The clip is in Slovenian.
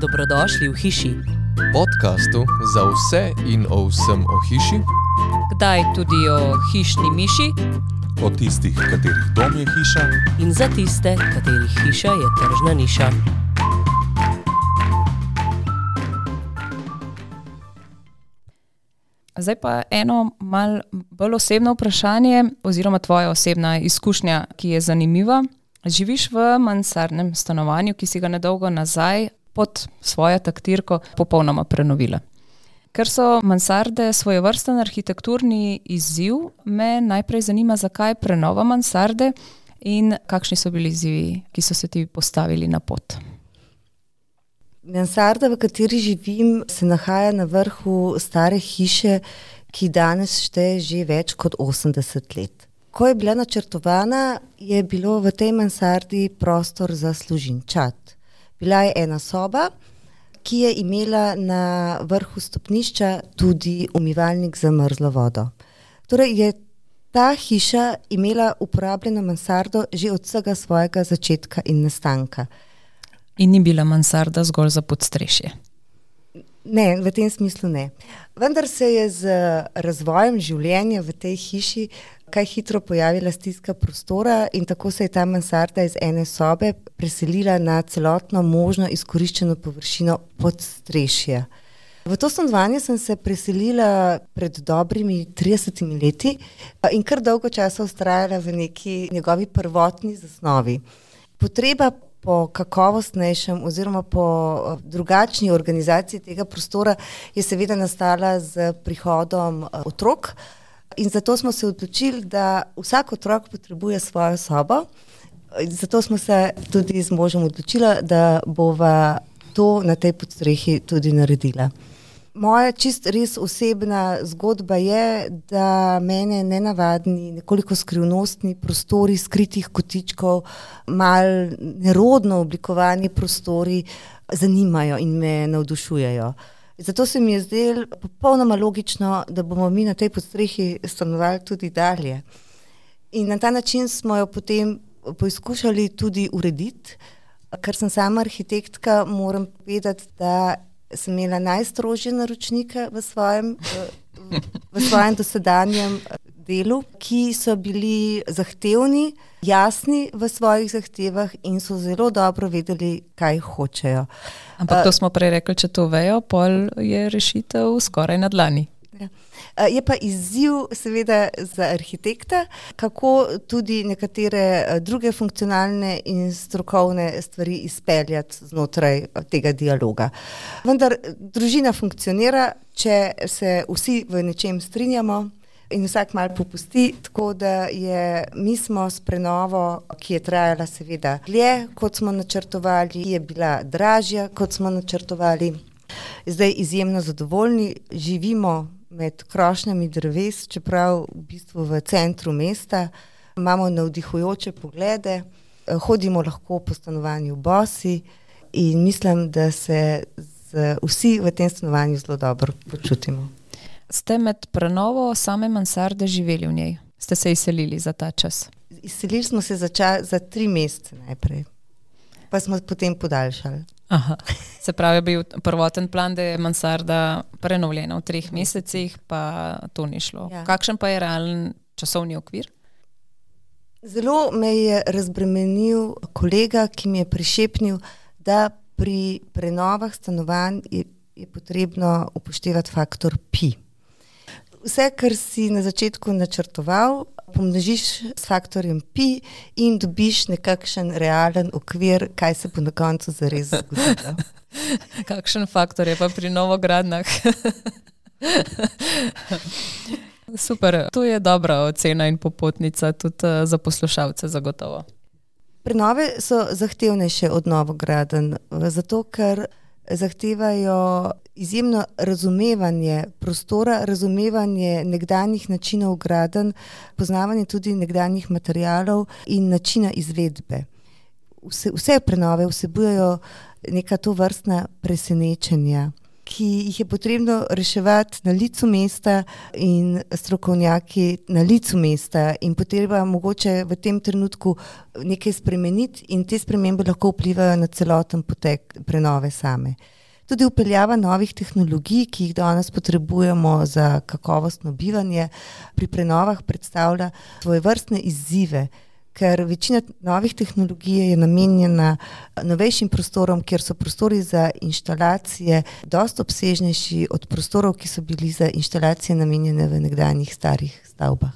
Dobrodošli v hiši, podkastu za vse in o vsem o hiši, kdaj tudi o hišni miši o tistih, katerih dom je hiša, in za tiste, katerih hiša je tržna niša. Zdaj pa eno malo bolj osebno vprašanje, oziroma tvoja osebna izkušnja, ki je zanimiva. Živiš v mansardnem stanovanju, ki si ga nedolgo nazaj pod svojo taktirko popolnoma prenovila. Ker so mansarde svoje vrsten arhitekturni izziv, me najprej zanima, zakaj prenova mansarde in kakšni so bili izzivi, ki so se ti postavili na pot. Mansarda, v kateri živim, se nahaja na vrhu stare hiše, ki danes šteje že več kot 80 let. Ko je bila načrtovana, je bilo v tej mansardi prostor za služinčat. Bila je ena soba, ki je imela na vrhu stopnišča tudi umivalnik za mrzlo vodo. Torej je ta hiša imela uporabljeno mansardo že od vsega svojega začetka in nastanka. In ni bila mansarda zgolj za podstrešje. Ne, v tem smislu ne. Vendar se je z razvojem življenja v tej hiši kaj hitro pojavila stiska prostora in tako se je ta mansarda iz ene sobe preselila na celotno možno izkoriščeno površino podstrešja. V to stanovanje sem se preselila pred dobrimi 30 leti in kar dolgo časa ustrajala v neki njegovi prvotni zasnovi. Potreba po kakovostnejšem oziroma po eh, drugačni organizaciji tega prostora je seveda nastala z prihodom eh, otrok. In zato smo se odločili, da vsak otrok potrebuje svojo sobo. Zato smo se tudi z možem odločili, da bova to na tej podstrehi tudi naredila. Moja čist res osebna zgodba je, da mene nenavadni, nekoliko skrivnostni prostori, skritih kotičkov, mal nerodno oblikovani prostori zanimajo in me navdušujejo. Zato se mi je zdelo popolnoma logično, da bomo mi na tej podstrehi stanovali tudi dalje. In na ta način smo jo potem poizkušali tudi urediti. Ker sem sama arhitektka, moram povedati, da sem imela najstrožje naročnike v svojem, v, v svojem dosedanjem delu, ki so bili zahtevni, jasni v svojih zahtevah in so zelo dobro vedeli, kaj hočejo. Ampak to smo prej rekli, če to vejo, pol je rešitev skoraj na dlani. Ja. Je pa izziv, seveda, za arhitekta, kako tudi nekatere druge funkcionalne in strokovne stvari izpeljati znotraj tega dialoga. Vendar družina funkcionira, če se vsi v nečem strinjamo. In vsak malo popusti, tako da je, mi smo s prenovo, ki je trajala, seveda, dlje, kot smo načrtovali, je bila dražja, kot smo načrtovali. Zdaj izjemno zadovoljni, živimo med krošnjami dreves, čeprav v bistvu v centru mesta, imamo navdihujoče poglede, hodimo lahko po stanovanju bosi in mislim, da se z, vsi v tem stanovanju zelo dobro počutimo. Ste med prenovo same mansarde živeli v njej? Ste se izselili za ta čas? Izselili smo se za, čas, za tri mesece najprej, pa smo potem podaljšali. Aha. Se pravi, je bil prvoten plan, da je mansarda prenovljena v treh mesecih, pa to ni šlo. Ja. Kakšen pa je realen časovni okvir? Zelo me je razbremenil kolega, ki mi je prišepnil, da pri prenovah stanovanj je, je potrebno upoštevati faktor pi. Vse, kar si na začetku načrtoval, pomnožiš s faktorjem pi in dobiš nekakšen realen okvir, kaj se bo na koncu zares zgodilo. Kakšen faktor je pa pri novogradnjah? Super, to je dobra ocena in popotnica tudi eh, za poslušalce, zagotovo. Prenove so zahtevnejše od novograden, zato ker zahtevajo izjemno razumevanje prostora, razumevanje nekdanjih načinov graden, poznavanje tudi nekdanjih materijalov in načina izvedbe. Vse, vse prenove vsebujejo neka to vrstna presenečenja. Ki jih je potrebno reševati na licu mesta in strokovnjaki na licu mesta in potreba mogoče v tem trenutku nekaj spremeniti in te spremembe lahko vplivajo na celoten potek prenove same. Tudi upeljava novih tehnologij, ki jih danes potrebujemo za kakovostno bivanje, pri prenovah predstavlja svoje vrstne izzive, ker večina novih tehnologij je namenjena novejšim prostorom, kjer so prostori za inštalacije dosti obsežnejši od prostorov, ki so bili za inštalacije namenjene v nekdanjih starih stavbah.